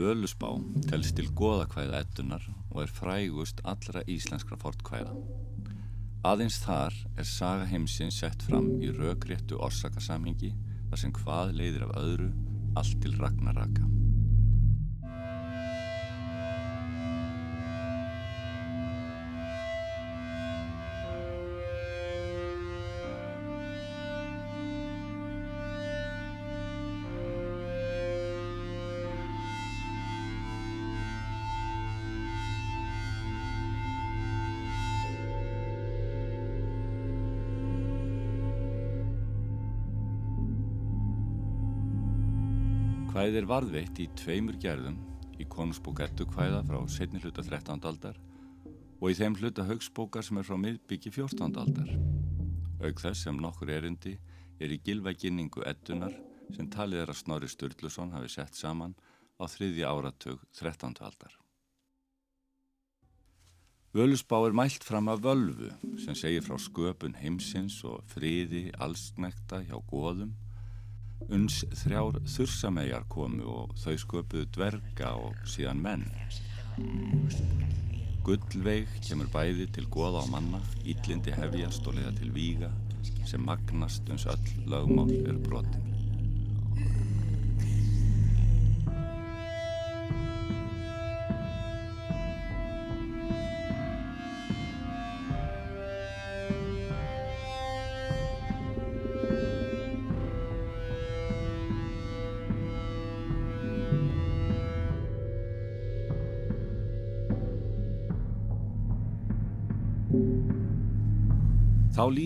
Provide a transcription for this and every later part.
Völusbá telst til goðakvæða ettunar og er frægust allra íslenskra fortkvæða. Aðeins þar er saga heimsins sett fram í rökréttu orsakasamhingi þar sem hvað leiðir af öðru allt til ragnaraka. Er varðveitt í tveimur gerðum í konungsbók ettu kvæða frá setni hluta 13. aldar og í þeim hluta högsbókar sem er frá miðbyggi 14. aldar. Aug þess sem nokkur erindi er í gilvæginningu ettunar sem talið er að Snorri Sturluson hafi sett saman á þriðja áratug 13. aldar. Völusbá er mælt fram af völvu sem segir frá sköpun heimsins og friði allsnekta hjá góðum Uns þrjár þursamæjar komu og þau sköpuðu dverga og síðan menn. Gullveig kemur bæði til goða á manna, íllindi hefjast og leiða til víga sem magnast uns öll lögmál er brotin.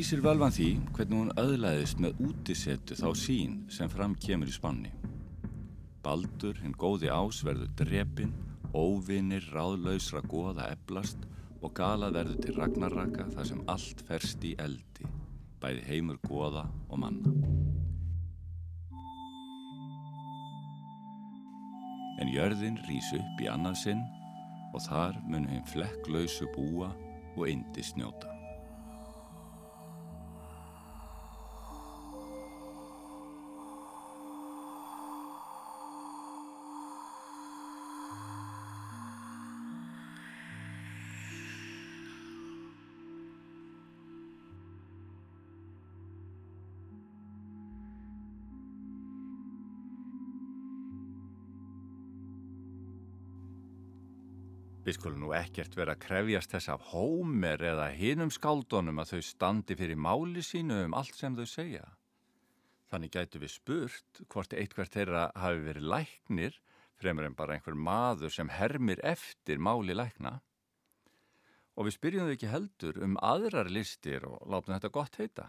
Lýsir völvan því hvernig hún öðlaðist með útisettu þá sín sem fram kemur í spanni. Baldur, hinn góði ás, verður drepin, óvinir, ráðlausra goða eblast og gala verður til ragnarraka þar sem allt ferst í eldi, bæði heimur goða og manna. En jörðin rýs upp í annað sinn og þar mun hinn flekklausu búa og indi snjóta. Við skulum nú ekkert vera að krefjast þess af hómer eða hinum skáldunum að þau standi fyrir máli sínu um allt sem þau segja. Þannig gætu við spurt hvort eitthvað þeirra hafi verið læknir fremur en bara einhver maður sem hermir eftir máli lækna. Og við spyrjum þau ekki heldur um aðrar listir og látum þetta gott heita.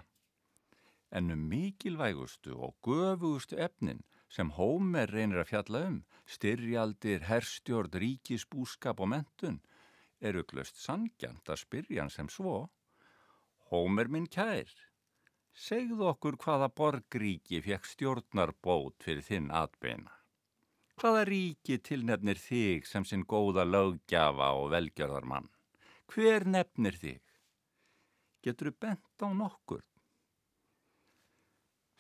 En um mikilvægustu og göfugustu efnin sem Hómer reynir að fjalla um, styrjaldir, herstjórn, ríkisbúskap og mentun, eru glöst sangjant að spyrja hann sem svo. Hómer minn kær, segðu okkur hvaða borgríki fekk stjórnarbót fyrir þinn atbeina. Hvaða ríki tilnefnir þig sem sinn góða lögjafa og velgjörðarmann? Hver nefnir þig? Getur þú bent á nokkur?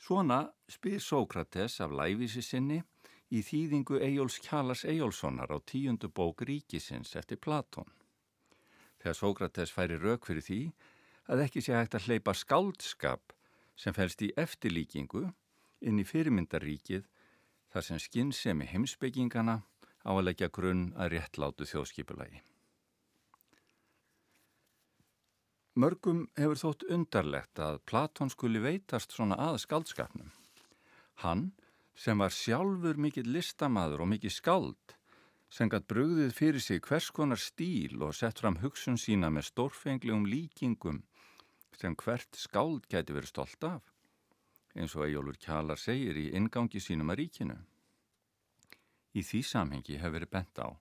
Svona spyr Sókrates af læfísi sinni í þýðingu Ejjóls Kjallas Ejjólssonar á tíundu bók ríkisins eftir Platón. Þegar Sókrates færi rauk fyrir því að ekki sé hægt að hleypa skáldskap sem fælst í eftirlíkingu inn í fyrirmyndaríkið þar sem skinnsemi heimsbyggingana á að leggja grunn að réttlátu þjóðskipulagi. Mörgum hefur þótt undarlegt að Platón skuli veitast svona að skaldskapnum. Hann, sem var sjálfur mikill listamaður og mikill skald, sem gætt brugðið fyrir sig hvers konar stíl og sett fram hugsun sína með stórfenglegum líkingum sem hvert skald gæti verið stolt af, eins og Ejólfur Kjalar segir í ingangi sínum að ríkinu. Í því samhengi hefur verið bent á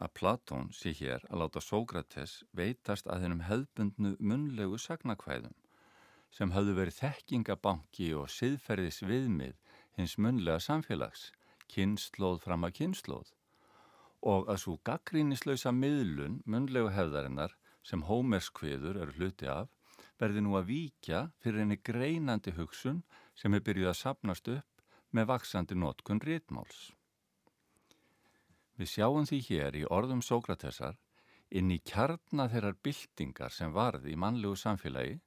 að Platón sé hér að láta Sókrates veitast að hennum hefðbundnu munlegu sagnakvæðum sem hafðu verið þekkingabanki og siðferðis viðmið hins munlega samfélags, kynnslóð fram að kynnslóð og að svo gaggrínislausa miðlun munlegu hefðarinnar sem hómerskviður eru hluti af verði nú að víkja fyrir henni greinandi hugsun sem er byrjuð að sapnast upp með vaksandi notkun rítmáls. Við sjáum því hér í orðum Sókratesar inn í kjarnar þeirrar byltingar sem varði í mannlegu samfélagi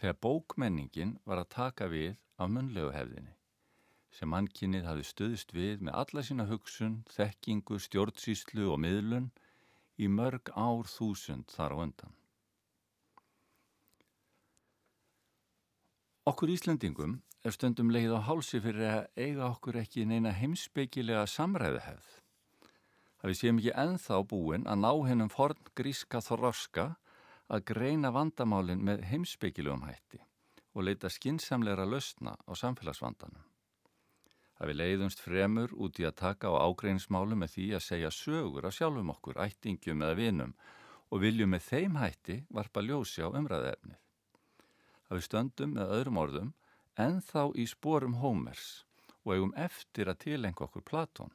þegar bókmenningin var að taka við af munlegu hefðinni sem mannkinnið hafi stöðist við með alla sína hugsun, þekkingu, stjórnsýslu og miðlun í mörg ár þúsund þar á undan. Okkur Íslandingum er stundum leið á hálsi fyrir að eiga okkur ekki neina heimsbyggilega samræðihefð. Það við séum ekki enþá búin að ná hennum forn gríska þorraska að greina vandamálinn með heimsbyggilegum hætti og leita skinsamleira lausna á samfélagsvandanum. Það við leiðumst fremur út í að taka á ágreinsmálu með því að segja sögur af sjálfum okkur, ættingum eða vinum og viljum með þeim hætti varpa ljósi á umræðefnið. Það við stöndum með öðrum orðum en þá í sporum Hómers og eigum eftir að tilenga okkur Platón.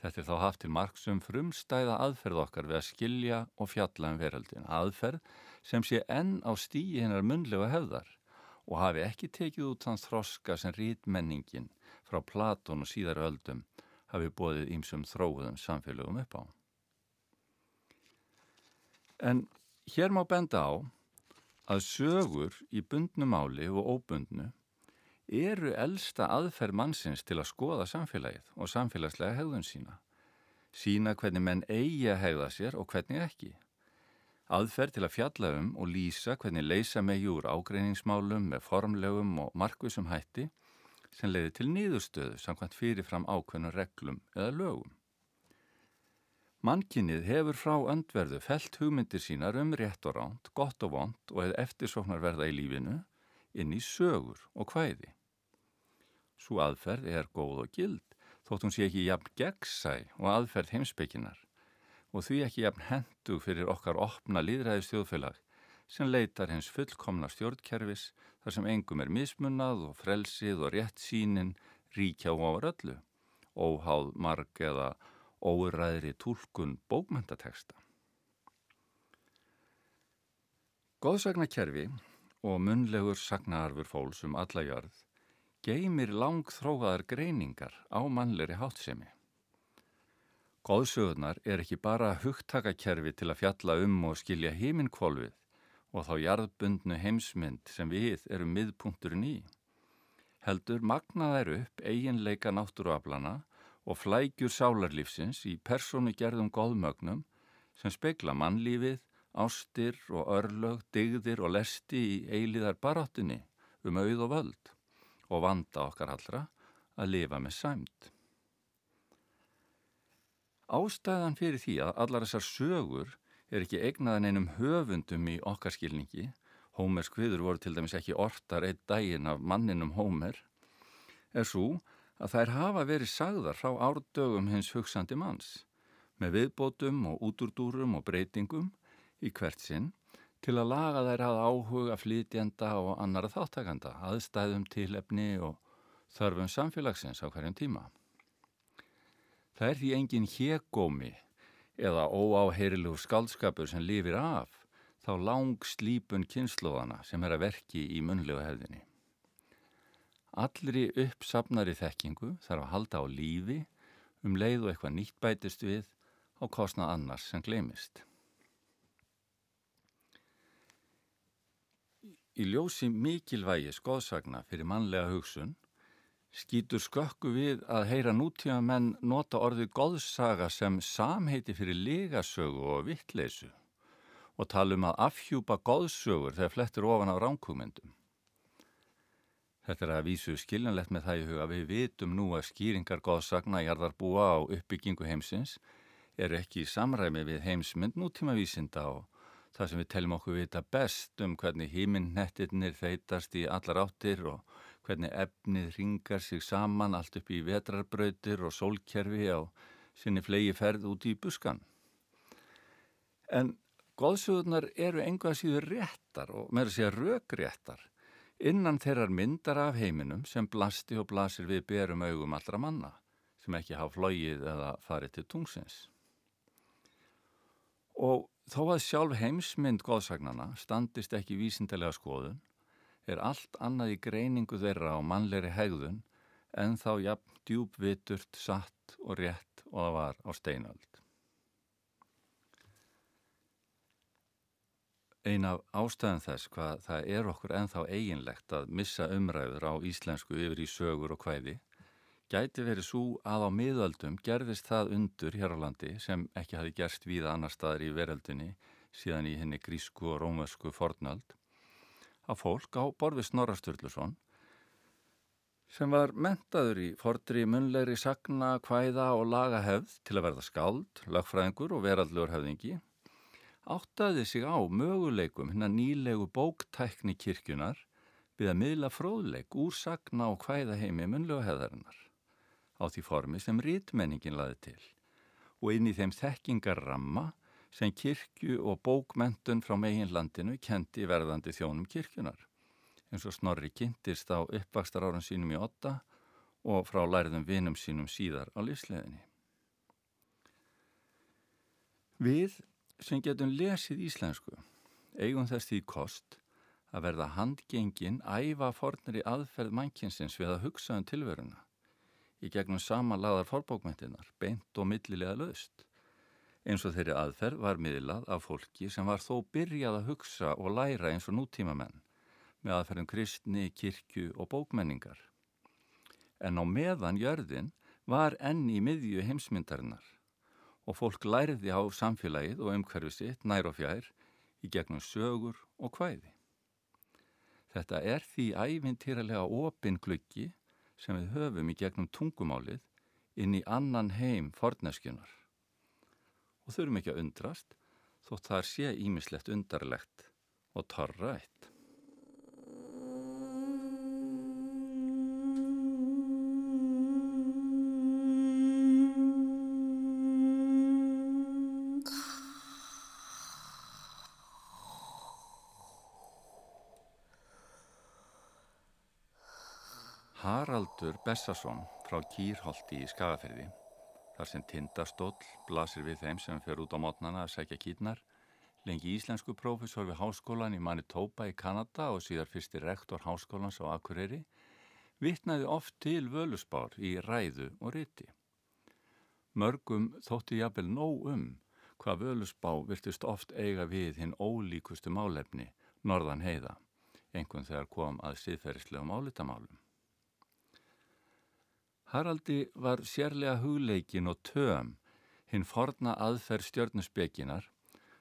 Þetta er þá haft til marksum frumstæða aðferð okkar við að skilja og fjalla um veröldin. Aðferð sem sé enn á stíi hennar munlega hefðar og hafi ekki tekið út þann þroska sem rítmenningin frá Platón og síðar öldum hafi bóðið ímsum þróðum samfélögum upp á. En hér má benda á að sögur í bundnumáli og óbundnu eru elsta aðferð mannsins til að skoða samfélagið og samfélagslega hegðun sína. Sína hvernig menn eigi að hegða sér og hvernig ekki. Aðferð til að fjalla um og lýsa hvernig leysa megi úr ágreiningsmálum með formlegum og markvisum hætti sem leiði til nýðustöðu samkvæmt fyrirfram ákveðnum reglum eða lögum. Mannkinnið hefur frá öndverðu felt hugmyndir sínar um rétt og ránt, gott og vond og hefði eftirsóknarverða í lífinu inn í sögur og hvæði. Svo aðferð er góð og gild þótt hún sé ekki jafn gegnsæ og aðferð heimsbygginar og því ekki jafn hendu fyrir okkar opna líðræði stjóðfélag sem leitar hens fullkomna stjórnkerfis þar sem engum er mismunnað og frelsið og rétt sínin ríkja á öllu, óháð marg eða óræðri tólkun bókmyndateksta. Góðsagnakerfi og munlegur sagnaarfur fólks um alla jörð geymir langþróaðar greiningar á mannleiri hátsemi. Góðsögurnar er ekki bara hugtakakerfi til að fjalla um og skilja heiminkvolvið og þá jarðbundnu heimsmynd sem við erum miðpunkturinn í. Heldur magnaðær upp eiginleika náttúruaflana og flægjur sálarlífsins í persónu gerðum góðmögnum sem speikla mannlífið, ástir og örlög, digðir og lesti í eiliðar baráttinni um auð og völd og vanda okkar allra að lifa með sæmt. Ástæðan fyrir því að allar þessar sögur er ekki eignaðan einum höfundum í okkar skilningi, Hómers kviður voru til dæmis ekki ortar eitt daginn af manninum Hómer, er svo að þær hafa verið sagðar frá árdögum hins hugsandi manns, með viðbótum og útúrdúrum og breytingum í hvert sinn til að laga þær að áhuga flytjenda og annara þáttakanda, aðstæðum tilefni og þörfum samfélagsins á hverjum tíma. Það er því engin hegómi eða óáheyrilegu skaldskapur sem lifir af þá lang slípun kynnslóðana sem er að verki í munlegu hefðinni. Allri uppsapnari þekkingu þarf að halda á lífi um leið og eitthvað nýtt bætist við á kostnað annars sem glemist. Í ljósi mikilvægi skoðsagna fyrir mannlega hugsun skýtur skökku við að heyra nútíma menn nota orðið góðsaga sem samheiti fyrir legasögu og vittleysu og tala um að afhjúpa góðsögur þegar flettur ofan á ránkugmyndum. Þetta er að vísu skiljanlegt með það í huga við vitum nú að skýringar góðsagna jarðarbúa á uppbyggingu heimsins er ekki í samræmi við heimsmynd nútíma vísinda og það sem við teljum okkur vita best um hvernig híminnettirnir þeitast í allar áttir og hvernig efnið ringar sig saman allt upp í vetrarbrautir og sólkerfi á sinni flegi ferð út í buskan. En góðsögurnar eru enga síður réttar og með að segja rökréttar innan þeirrar myndar af heiminum sem blasti og blasir við berum augum allra manna sem ekki hafa flóið eða farið til tungsins. Og þó að sjálf heimsmynd góðsagnana standist ekki vísindalega skoðun er allt annað í greiningu þeirra á mannleiri hegðun en þá jafn djúbviturt, satt og rétt og það var á steinöld. Ein af ástæðan þess hvað það er okkur enþá eiginlegt að missa umræður á íslensku yfir í sögur og hvæði gæti verið svo að á miðöldum gerðist það undur hér á landi sem ekki hafi gerst víða annar staðar í veröldinni síðan í henni grísku og rómösku fornöld að fólk á borfi Snorra Sturluson sem var mentaður í fordri munlegri sagna, hvæða og lagahefð til að verða skáld, lögfræðingur og veraldlur hefðingi áttaði sig á möguleikum hinn að nýlegu bóktækni kirkjunar við að miðla fróðleik úr sagna og hvæða heimi munlegu hefðarinnar á því formi sem rítmenningin laði til og inn í þeim þekkingarramma sem kirkju og bókmentun frá meginlandinu kendi verðandi þjónum kirkjunar eins og Snorri kynntist á uppvakstar árun sínum í otta og frá lærðum vinum sínum síðar á lífsleðinni. Við sem getum lesið íslensku eigum þess því kost að verða handgengin æfa fornir í aðferð mannkinsins við að hugsa um tilveruna í gegnum samanlaðar fórbókmyndinar, beint og millilega löst. Eins og þeirri aðferð var miðlað af fólki sem var þó byrjað að hugsa og læra eins og nútíma menn með aðferðum kristni, kirkju og bókmenningar. En á meðan jörðin var enn í miðju heimsmyndarinnar og fólk læriði á samfélagið og umhverfi sitt nær og fjær í gegnum sögur og hvæði. Þetta er því ævintýralega opin gluggi sem við höfum í gegnum tungumálið inn í annan heim forneskjunar. Og þurfum ekki að undrast þótt það sé ímislegt undarlegt og torrætt. Haraldur Bessason frá Kýrholti í Skagaferði, þar sem tindastóll blasir við þeim sem fer út á mótnana að segja kýtnar, lengi íslensku prófessor við háskólan í Manitoba í Kanada og síðar fyrsti rektor háskólans á Akureyri, vittnaði oft til völusbár í ræðu og riti. Mörgum þótti jafnvel nóg um hvað völusbá virtust oft eiga við hinn ólíkustu málefni, norðan heiða, einhvern þegar kom að siðferðislegum álitamálum. Haraldi var sérlega hugleikin og töm hinn forna aðferð stjörnusbygginar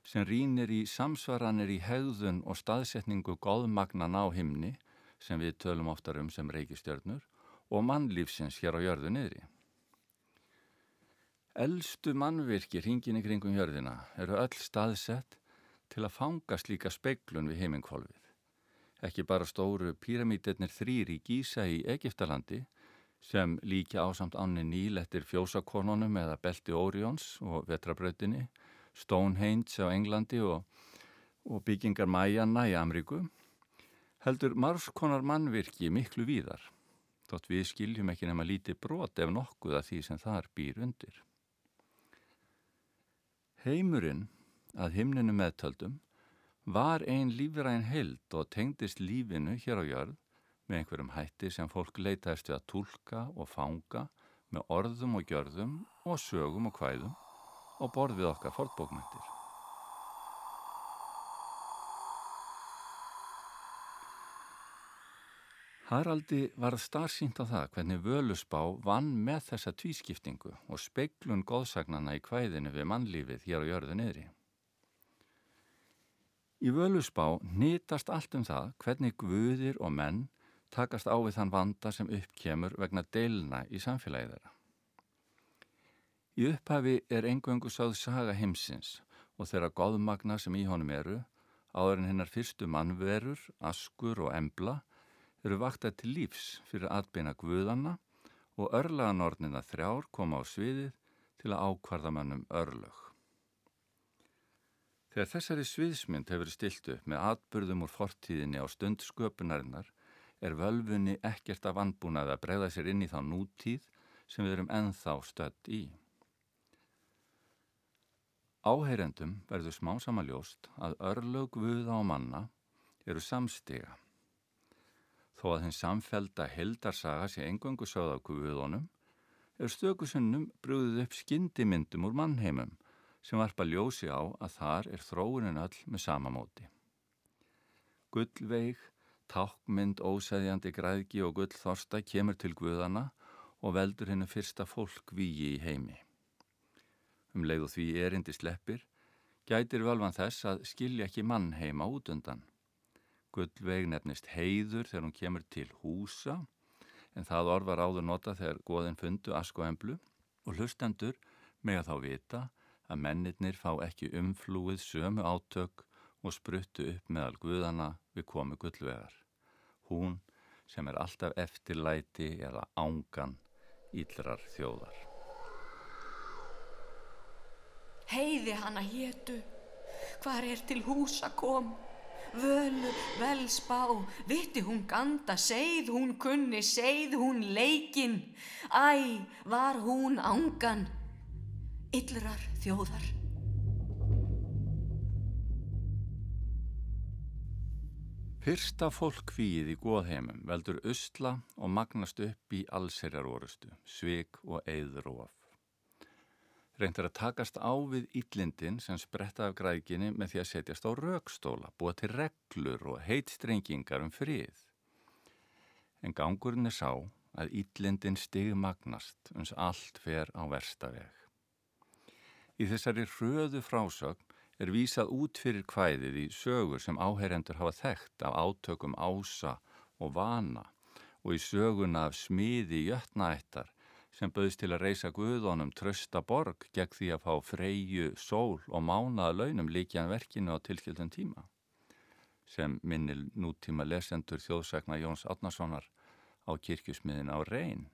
sem rínir í samsvaranir í hegðun og staðsetningu góðmagnan á himni sem við tölum oftar um sem reykistjörnur og mannlífsins hér á jörðu niðri. Elstu mannvirkir hingin í kringum jörðina eru öll staðsett til að fanga slíka speiklun við heimingkvolfið. Ekki bara stóru píramítetnir þrýr í Gísa í Egiptalandi sem líka ásamt ánni Níl eftir fjósakonunum eða Belti Órions og Vetrabrautinni, Stonehenge á Englandi og, og byggingar Majanna í Amríku, heldur margskonar mannvirki miklu víðar, þótt við skiljum ekki nema lítið brot ef nokkuð að því sem þar býr undir. Heimurinn að himninu meðtöldum var ein lífræn held og tengdist lífinu hér á jörð með einhverjum hætti sem fólk leitaðist við að tólka og fanga með orðum og gjörðum og sögum og hvæðum og borð við okkar fólkbókmyndir. Haraldi varð starfsýnt á það hvernig Völusbá vann með þessa tvískiptingu og speiklun góðsagnana í hvæðinu við mannlífið hér á jörðu niðri. Í Völusbá nýtast allt um það hvernig guðir og menn takast á við þann vanda sem uppkemur vegna deilna í samfélagið þeirra. Í upphafi er engöngu sáð saga heimsins og þeirra góðmagna sem í honum eru, áður en hennar fyrstu mannverur, askur og embla, eru vaktað til lífs fyrir atbeina guðanna og örlaganordnina þrjár koma á sviðið til að ákvarða mannum örlög. Þegar þessari sviðsmynd hefur stilt upp með atbyrðum úr fortíðinni á stund sköpunarinnar er völfunni ekkert af anbúnað að bregða sér inn í þá nútíð sem við erum enþá stödd í. Áheyrendum verður smá samaljóst að örlög vuða á manna eru samstiga. Þó að þinn samfelda heldarsaga sé engöngu sögð á guðunum, er stökusinnum brúðið upp skyndimyndum úr mannheimum sem varpa ljósi á að þar er þróunin öll með samamóti. Gullveig, tákmynd, óseðjandi græðgi og gullþorsta kemur til guðana og veldur hennu fyrsta fólk víi í heimi. Um leið og því erindi sleppir, gætir völvan þess að skilja ekki mann heima út undan. Gullveig nefnist heiður þegar hún kemur til húsa en það orð var áður nota þegar goðin fundu ask og emblu og hlustendur með að þá vita að mennirnir fá ekki umflúið sömu átök og spruttu upp meðal guðana við komu gullvegar. Hún sem er alltaf eftirlæti eða ángan íllrar þjóðar. Heiði hana hétu, hvar er til húsa kom? völu, velspá, vitti hún ganda, segð hún kunni, segð hún leikin, æ, var hún ángan, yllrar þjóðar. Fyrsta fólk kvíð í góðheimum veldur usla og magnast upp í allserjar orustu, svig og of reyndar að takast á við íllindin sem spretta af grækinni með því að setjast á raukstóla, búa til reglur og heitstrengingar um frið. En gangurinn er sá að íllindin stigmagnast uns allt fer á versta veg. Í þessari hröðu frásögn er vísað út fyrir kvæðið í sögur sem áherendur hafa þekkt af átökum ása og vana og í söguna af smiði jötnaættar sem bauðst til að reysa Guðunum trösta borg gegn því að fá freyju, sól og mánaða launum líkjan verkinu á tilskildun tíma sem minnil nútíma lesendur þjóðsagna Jóns Átnarssonar á kirkjusmiðin á reyn.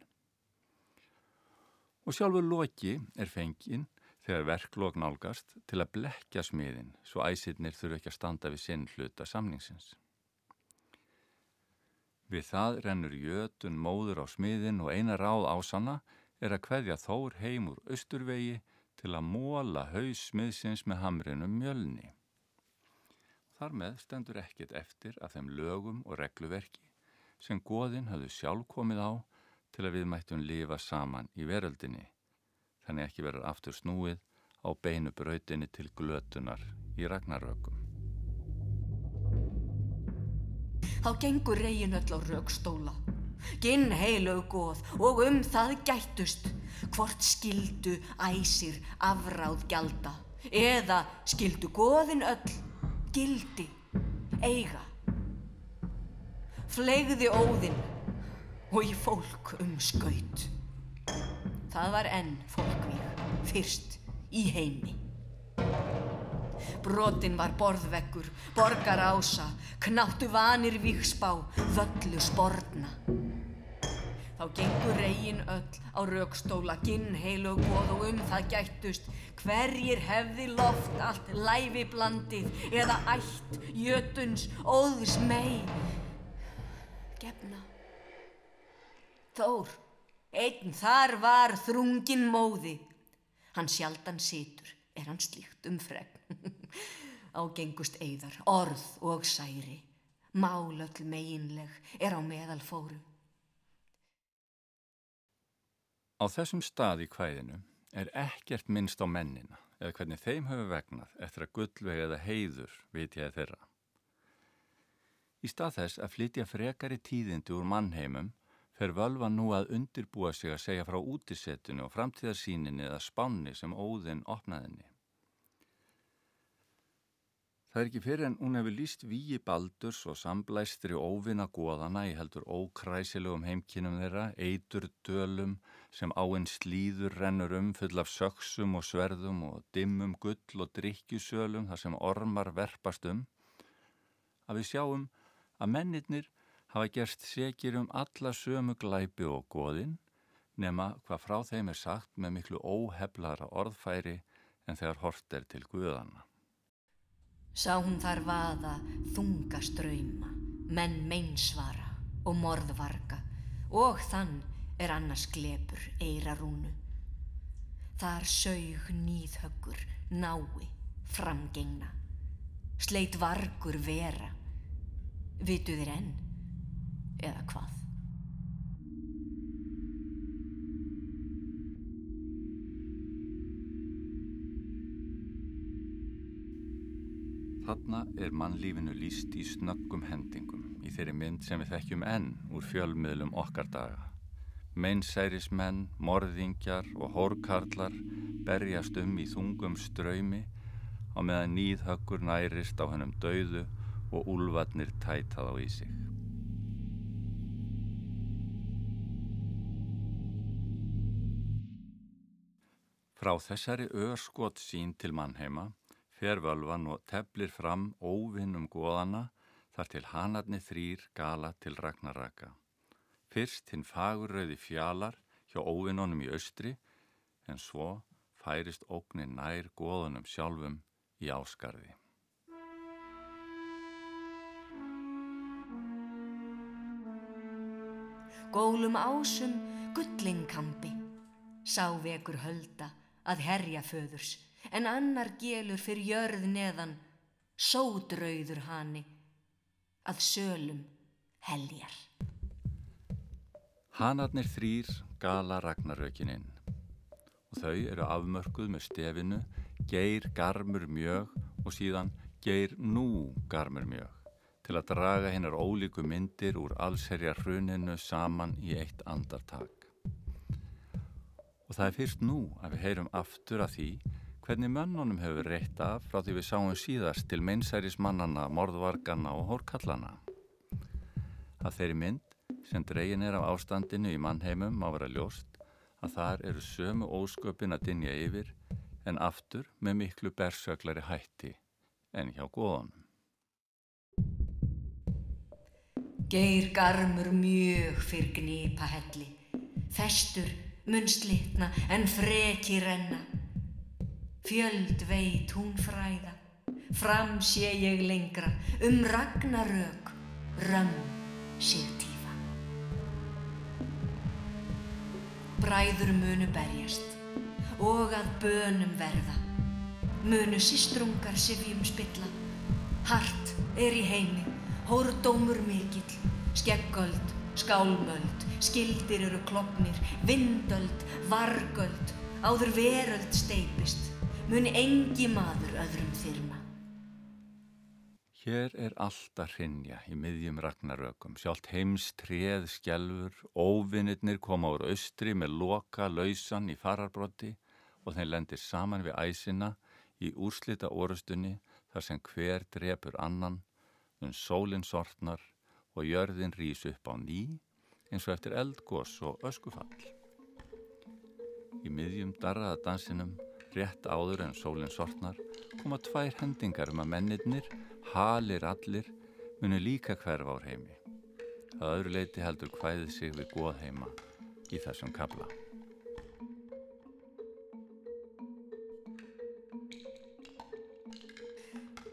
Og sjálfur Loki er fenginn þegar verklokk nálgast til að blekja smiðin svo æsirnir þurfu ekki að standa við sinn hluta samningsins. Við það rennur jötun móður á smiðin og eina ráð ásanna er að hveðja þór heim úr austurvegi til að móla haus smiðsins með hamrinum mjölni. Þar með stendur ekkit eftir af þeim lögum og regluverki sem goðin hafðu sjálf komið á til að við mættum lifa saman í veröldinni, þannig ekki verður aftur snúið á beinu brautinni til glötunar í ragnarökum. þá gengur reygin öll á raukstóla. Ginn heilög góð og um það gættust, hvort skildu æsir afráð gjalda, eða skildu góðin öll, gildi, eiga. Flegði óðinn og í fólk um skaut. Það var enn fólkvík, fyrst í heimi. Brotin var borðveggur, borgar ása, knáttu vanir víksbá, völlu sportna. Þá gengur reygin öll á raukstóla, ginn heilug og um það gættust, hverjir hefði loft allt læfi blandið eða ætt, jötuns, óðs mei. Gefna. Þór, einn þar var þrungin móði, hann sjaldan situr, er hann slíkt um fregn. Ágengust eigðar, orð og særi, málöll meginleg er á meðal fóru. Á þessum stað í kvæðinu er ekkert minnst á mennina eða hvernig þeim hefur vegnað eftir að gullveg eða heiður ég þeirra. Í stað þess að flytja frekari tíðindi úr mannheimum fer völva nú að undirbúa sig að segja frá útisettinu og framtíðarsíninni eða spánni sem óðinn opnaðinni. Það er ekki fyrir en hún hefur líst víi baldurs og samblæstri óvinna góðana í heldur ókræsilegum heimkinnum þeirra, eitur dölum sem áinn slíður rennur um full af söksum og sverðum og dimmum gull og drikkjusölum þar sem ormar verpast um, að við sjáum að mennirnir hafa gerst segir um alla sömu glæpi og góðin nema hvað frá þeim er sagt með miklu óheflara orðfæri en þegar hort er til guðana. Sá hún þar vaða þunga ströyma, menn meinsvara og morðvarga og þann er annars glepur eirarúnu. Þar sög nýðhöggur, nái, framgengna, sleit vargur vera, vitu þér enn, eða hvað. Þarna er mannlífinu líst í snöggum hendingum í þeirri mynd sem við þekkjum enn úr fjölmiðlum okkar daga. Meinsærismenn, morðingjar og hórkarlar berjast um í þungum ströymi á meðan nýðhöggur nærist á hennum dauðu og úlvarnir tætað á í sig. Frá þessari örskot sín til mannheima fer völvan og teflir fram óvinnum góðana þar til hanarni þrýr gala til ragnaraka. Fyrst hinn fagurrauði fjalar hjá óvinnunum í austri en svo færist ógnin nær góðunum sjálfum í áskarði. Gólum ásum gullingkampi, sá vekur hölda að herja föðurs en annar gelur fyrir jörð neðan, sódrauður hani, að sölum heljar. Hanarnir þrýr gala ragnarökininn og þau eru afmörkuð með stefinu geir garmur mjög og síðan geir nú garmur mjög til að draga hennar ólíku myndir úr allserja hruninu saman í eitt andartak. Og það er fyrst nú að við heyrum aftur að því hvernig mönnunum hefur reitt af frá því við sáum síðast til meinsærismannana, morðvargana og hórkallana. Að þeirri mynd sem dregin er af ástandinu í mannheimum má vera ljóst að þar eru sömu ósköpin að dinja yfir en aftur með miklu bersöglari hætti en hjá góðunum. Geir garmur mjög fyrr gnipa helli, festur mun slitna en freki renna. Fjöld veit hún fræða, fram sé ég lengra, um ragnarök, römm sig tífa. Bræður munu berjast og að bönum verða, munu sístrungar sifjum spilla, hart er í heimi, hórdómur mikill, skeggöld, skálmöld, skildir eru klopnir, vindöld, vargöld, áður veröld steipist, mun engi maður öðrum þyrma. Hér er allt að hrinja í miðjum ragnarökum, sjálft heims treð skjálfur, óvinnirnir koma úr austri með loka lausan í fararbrotti og þeir lendir saman við æsina í úrslita orustunni þar sem hver drepur annan, um sólinn sortnar og jörðin rýs upp á ný eins og eftir eldgós og öskufall. Í miðjum darraða dansinum rétt áður en sólinn sortnar koma tvær hendingar um að mennirnir, halir allir, munu líka hverfa ár heimi. Það öðru leiti heldur hvæðið sig við góð heima í þessum kabla.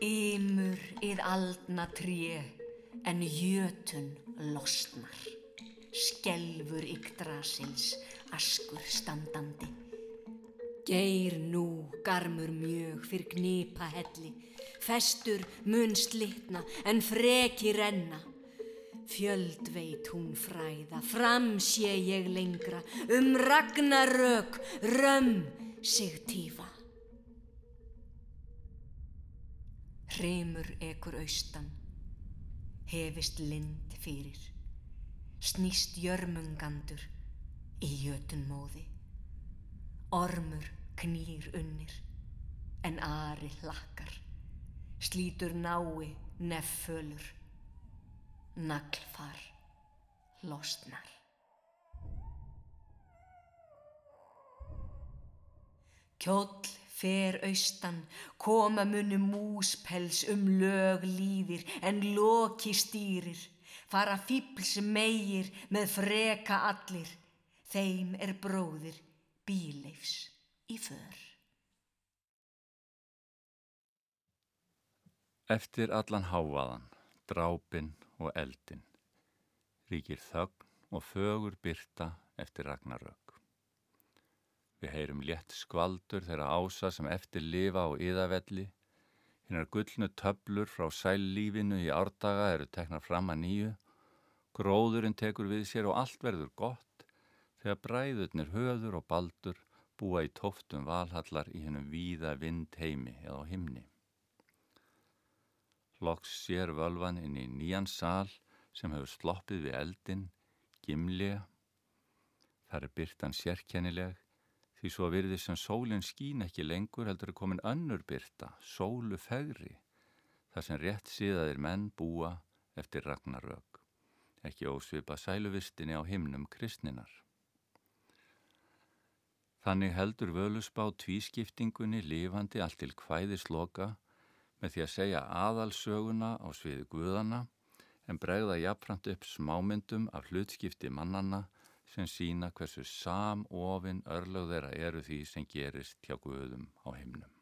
Ymur yð aldna tré en jötun losnar. Skelfur yggdrasils askur standandi. Geir nú garmur mjög fyrr gnipa helli, festur mun slitna en freki renna. Fjöld veit hún fræða, fram sé ég lengra, um ragnarök, römm sig tífa. Hremur ekur austan, hefist lind fyrir, snýst jörmungandur í jötun móði. Ormur knýr unnir, en ari hlakkar, slítur nái neffölur, naglfar losnar. Kjóll fer austan, koma munu múspels um lög líðir en loki stýrir, fara fýbls meir með freka allir, þeim er bróðir bíleifs í för. Eftir allan háaðan, drápin og eldin, ríkir þögn og fögur byrta eftir ragnarök. Við heyrum létt skvaldur þeirra ása sem eftir lifa á yðavelli, hinnar gullnu töblur frá sællífinu í árdaga eru teknar fram að nýju Gróðurinn tekur við sér og allt verður gott þegar bræðurnir höður og baldur búa í tóftum valhallar í hennum víða vind heimi eða á himni. Loks sér völvan inn í nýjan sál sem hefur sloppið við eldin, gimlega. Þar er byrtan sérkennileg því svo virði sem sólinn skín ekki lengur heldur er komin önnur byrta, sólu fegri, þar sem rétt síðaðir menn búa eftir ragnarök, ekki ósvipa sæluvistinni á himnum kristninar. Þannig heldur völusbá tvískiptingunni lifandi allt til hvæðisloka með því að segja aðalsöguna á sviði guðana en bregða jafnframt upp smámyndum af hlutskipti mannanna sem sína hversu samofinn örlög þeirra eru því sem gerist hjá guðum á himnum.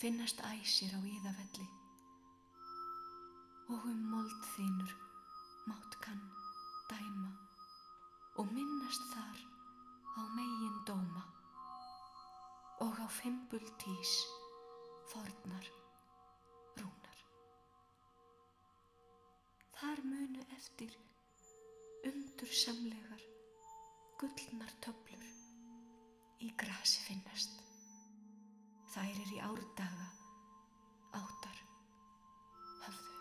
Finnast æsir á íðafelli og um mold þínur mátt kann dæma og minnast þar á megin dóma og á fimbul tís fornar rúnar. Þar munu eftir undur samlegar gullnar töflur í grasi finnast. Þær er í árdaga áttar höfðu.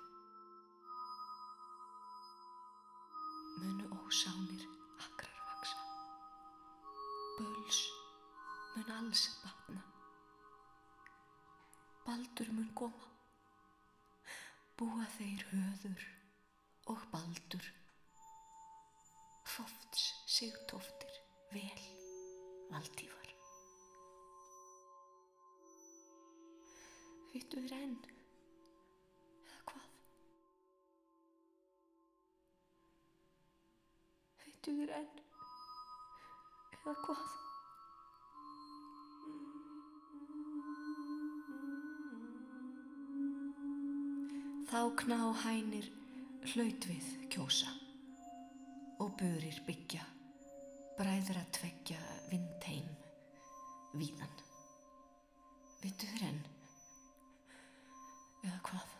Munu ósánir akrar vaksa. Böls mun alls batna. Baldur mun koma. Búa þeir höður og baldur. Fofts sigtóftir vel valdífar. Vittu þér enn? Eða hvað? Vittu þér enn? Eða hvað? Þá kná hænir hlaut við kjósa og burir byggja, bræður að tveggja vindheim víðan. Vittu þér enn? Eða hvað?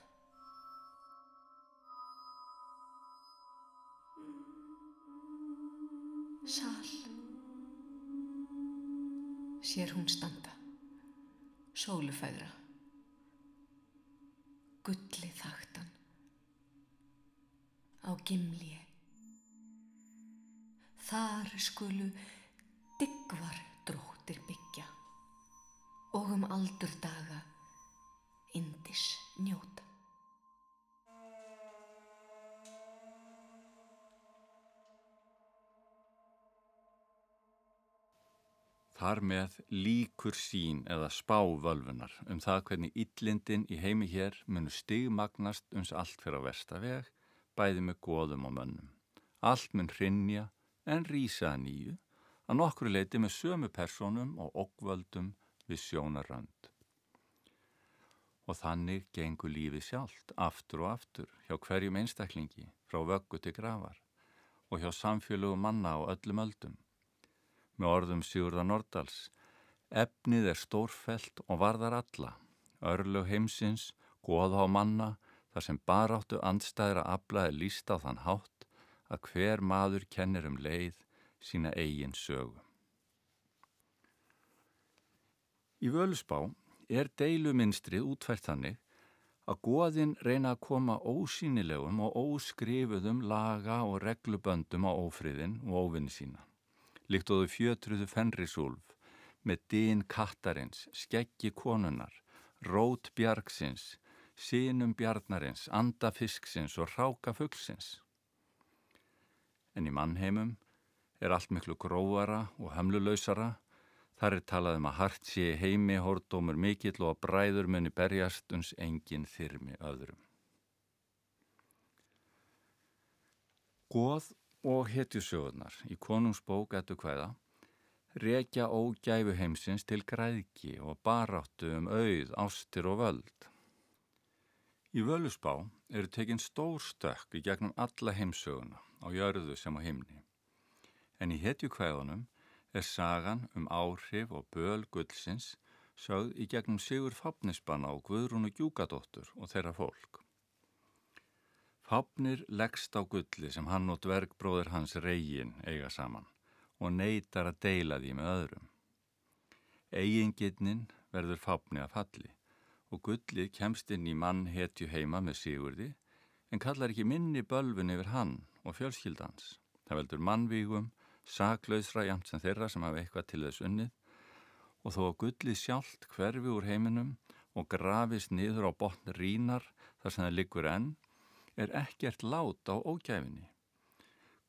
Sál. Sér hún standa. Sólufæðra. Gulli þaktan. Á gimli. Þar skulu diggvar dróttir byggja og um aldur daga indis njóta. Þar með líkur sín eða spá völfunar um það hvernig illindin í heimi hér munu stigmagnast uns allt fyrir á vestaveg, bæði með góðum og mönnum. Allt mun hrinja en rýsa að nýju, að nokkru leiti með sömu personum og okkvöldum við sjónarrönd. Og þannig gengur lífið sjálft, aftur og aftur, hjá hverjum einstaklingi, frá vöggu til grafar og hjá samfélögu manna á öllum öldum. Með orðum Sigurða Nordals, efnið er stórfelt og varðar alla, örlög heimsins, goða á manna, þar sem baráttu andstæðra aflaði líst á þann hátt að hver maður kennir um leið sína eigin sögu. Í völusbá er deiluminstrið útfært þannig að goðin reyna að koma ósýnilegum og óskrifuðum laga og regluböndum á ófriðin og óvinni sína. Líkt og þau fjötruðu fenrisúlf með dýn kattarins, skeggi konunar, rót bjargsins, sínum bjarnarins, andafisksins og ráka fuggsins. En í mannheimum er allt miklu gróara og hamlulausara Þar er talað um að hart sé heimi hórdómur mikill og að bræður muni berjast uns enginn þyrmi öðrum. Góð og hetjusjóðunar í konungsbók ettu hvaða rekja ógæfu heimsins til græðki og baráttu um auð, ástir og völd. Í völusbá eru tekinn stór stökk í gegnum alla heimsöguna á jörðu sem á himni. En í hetjukvæðunum er sagan um áhrif og böl gullsins sögð í gegnum Sigur Fápnisbanna og Guðrúnu Gjúkadóttur og þeirra fólk. Fápnir leggst á gulli sem hann og dvergbróður hans reygin eiga saman og neytar að deila því með öðrum. Eyingirnin verður Fápni að falli og gullið kemst inn í mann hetju heima með Sigurði en kallar ekki minni bölfun yfir hann og fjölskyldans. Það veldur mannvígum, saklausra jæmt sem þeirra sem hafa eitthvað til þess unnið og þó að gullið sjálft hverfi úr heiminum og grafist niður á botn rínar þar sem það liggur enn, er ekkert lát á ógæfinni.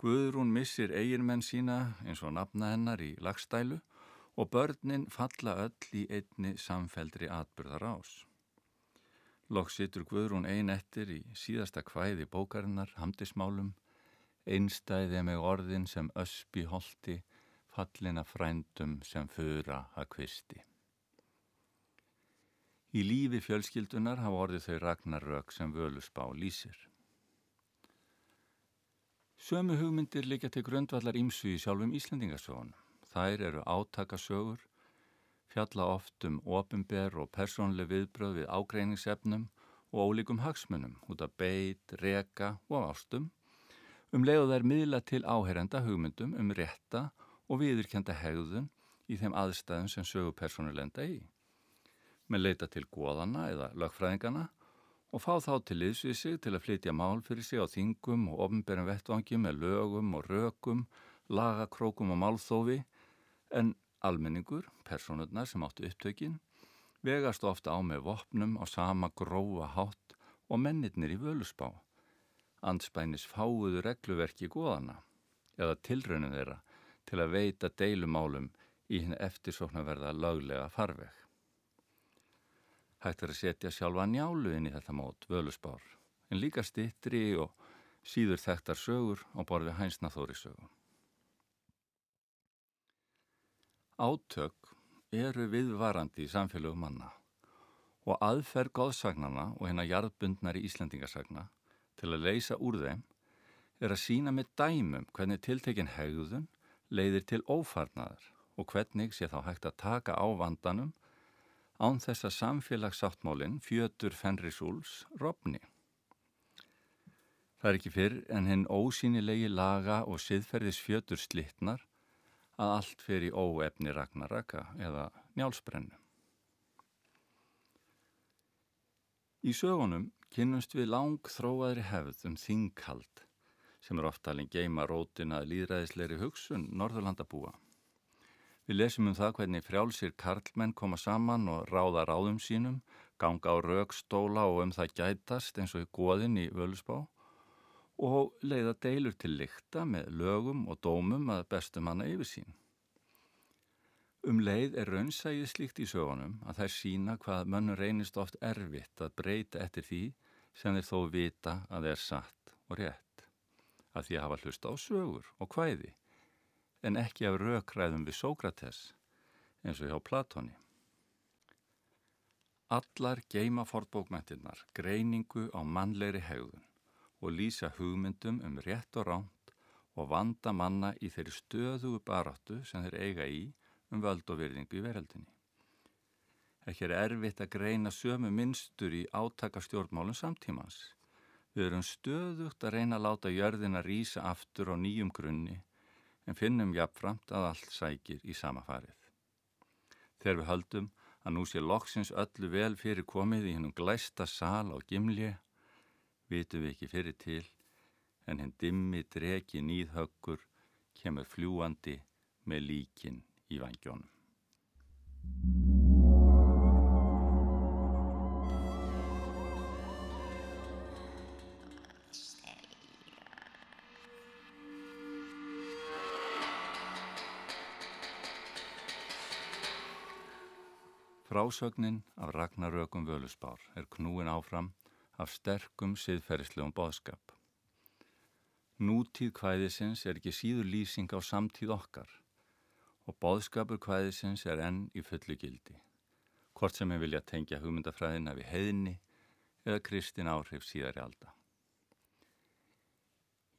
Guðrún missir eiginmenn sína eins og nafna hennar í lagstælu og börnin falla öll í einni samfeldri atbyrðar ás. Lokk situr Guðrún ein eftir í síðasta kvæði bókarinnar, hamdismálum, einstæði með orðin sem öspi holti, fallina frændum sem fura að kvisti. Í lífi fjölskyldunar hafa orðið þau ragnarök sem völusbá lýsir. Sömu hugmyndir líka til grundvallar ímsu í sjálfum Íslandingasögunum. Þær eru átakasögur, fjalla oft um ofinber og persónleg viðbröð við ágreiningsefnum og ólíkum hagsmunum út af beit, reka og ástum um leiðu þær miðla til áherenda hugmyndum um rétta og viðurkjanda hegðun í þeim aðstæðum sem sögupersonu lenda í. Með leita til góðana eða lögfræðingana og fá þá til liðsvið sig til að flytja mál fyrir sig á þingum og ofnbærum vettvangi með lögum og rökum, lagakrókum og málþófi en almenningur, personurnar sem áttu upptökin, vegast ofta á með vopnum á sama grófa hátt og mennirnir í völusbá anspænis fáuðu regluverki góðana eða tilraunin þeirra til að veita deilumálum í henni eftirsóknarverða löglega farveg. Hægt er að setja sjálfa njálu inn í þetta mót, völusbár, en líka stittri og síður þekktar sögur á borfi hænsnaþóri sögu. Átök eru viðvarandi í samfélögum manna og aðferð góðsagnana og hennar jarðbundnari Íslandingasagna til að leysa úr þeim er að sína með dæmum hvernig tiltekin hegðun leiðir til ófarnaðar og hvernig sé þá hægt að taka á vandanum án þess að samfélagsáttmálinn fjötur Fenrisúls rofni. Það er ekki fyrr en hinn ósýnilegi laga og siðferðis fjötur slittnar að allt í óefni ragnaraka eða njálsbrennu. Í sögunum kynnumst við lang þróaðri hefð um þingkald sem er oftalinn geima rótina líðræðisleiri hugsun Norðurlandabúa. Við lesum um það hvernig frjálsir karlmenn koma saman og ráða ráðum sínum, ganga á raukstóla og um það gætast eins og í goðin í völusbá og leiða deilur til lykta með lögum og dómum að bestum hana yfir sín. Um leið er raunsægið slíkt í sögunum að þær sína hvað mönnur reynist oft erfitt að breyta eftir því sem þeir þó vita að þeir satt og rétt. Að því að hafa hlusta á sögur og hvæði en ekki af raukræðum við Sókrates eins og hjá Platoni. Allar geima fornbókmæntinnar greiningu á mannlegri hegðun og lýsa hugmyndum um rétt og ránt og vanda manna í þeirri stöðugu baráttu sem þeir eiga í um völd og virðingu í veröldinni. Ekki er erfitt að greina sömu minnstur í átakastjórnmálum samtímans. Við erum stöðugt að reyna að láta jörðin að rýsa aftur á nýjum grunni en finnum jafnframt að allt sækir í sama farið. Þegar við höldum að nú sé loksins öllu vel fyrir komið í hennum glæsta sal á gimli, vitum við ekki fyrir til en henn dimmi dregi nýðhöggur kemur fljúandi með líkin í vangjónum. Frásögnin af Ragnarökum Völusbár er knúin áfram af sterkum siðferðislegum boðskap. Nútíð kvæðisins er ekki síður lýsing á samtíð okkar og boðskapur hvaðisins er enn í fullu gildi, hvort sem við vilja tengja hugmyndafræðina við heiðni eða kristin áhrif síðari alda.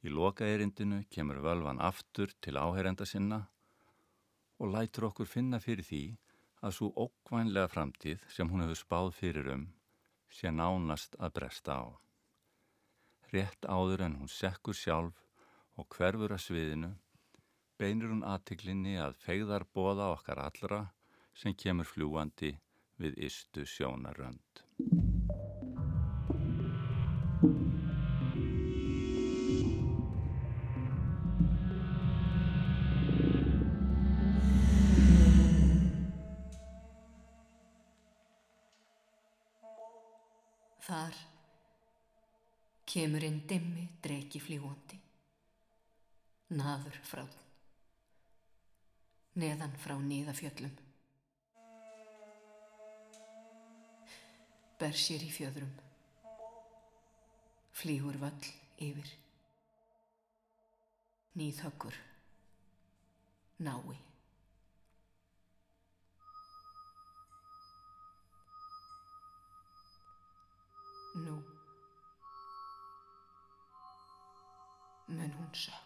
Í loka erindinu kemur völvan aftur til áherenda sinna og lætur okkur finna fyrir því að svo ókvænlega framtíð sem hún hefur spáð fyrir um sé nánast að bresta á. Rétt áður en hún sekkur sjálf og hverfur að sviðinu beinir hún aðtiklinni að fegðar bóða okkar allra sem kemur fljúandi við istu sjónarönd. Þar kemur inn dimmi dreiki fljúandi, naður frá neðan frá nýðafjöllum. Ber sér í fjöðrum, flýgur völl yfir, nýðhöggur, nái. Nú mun hún sökk.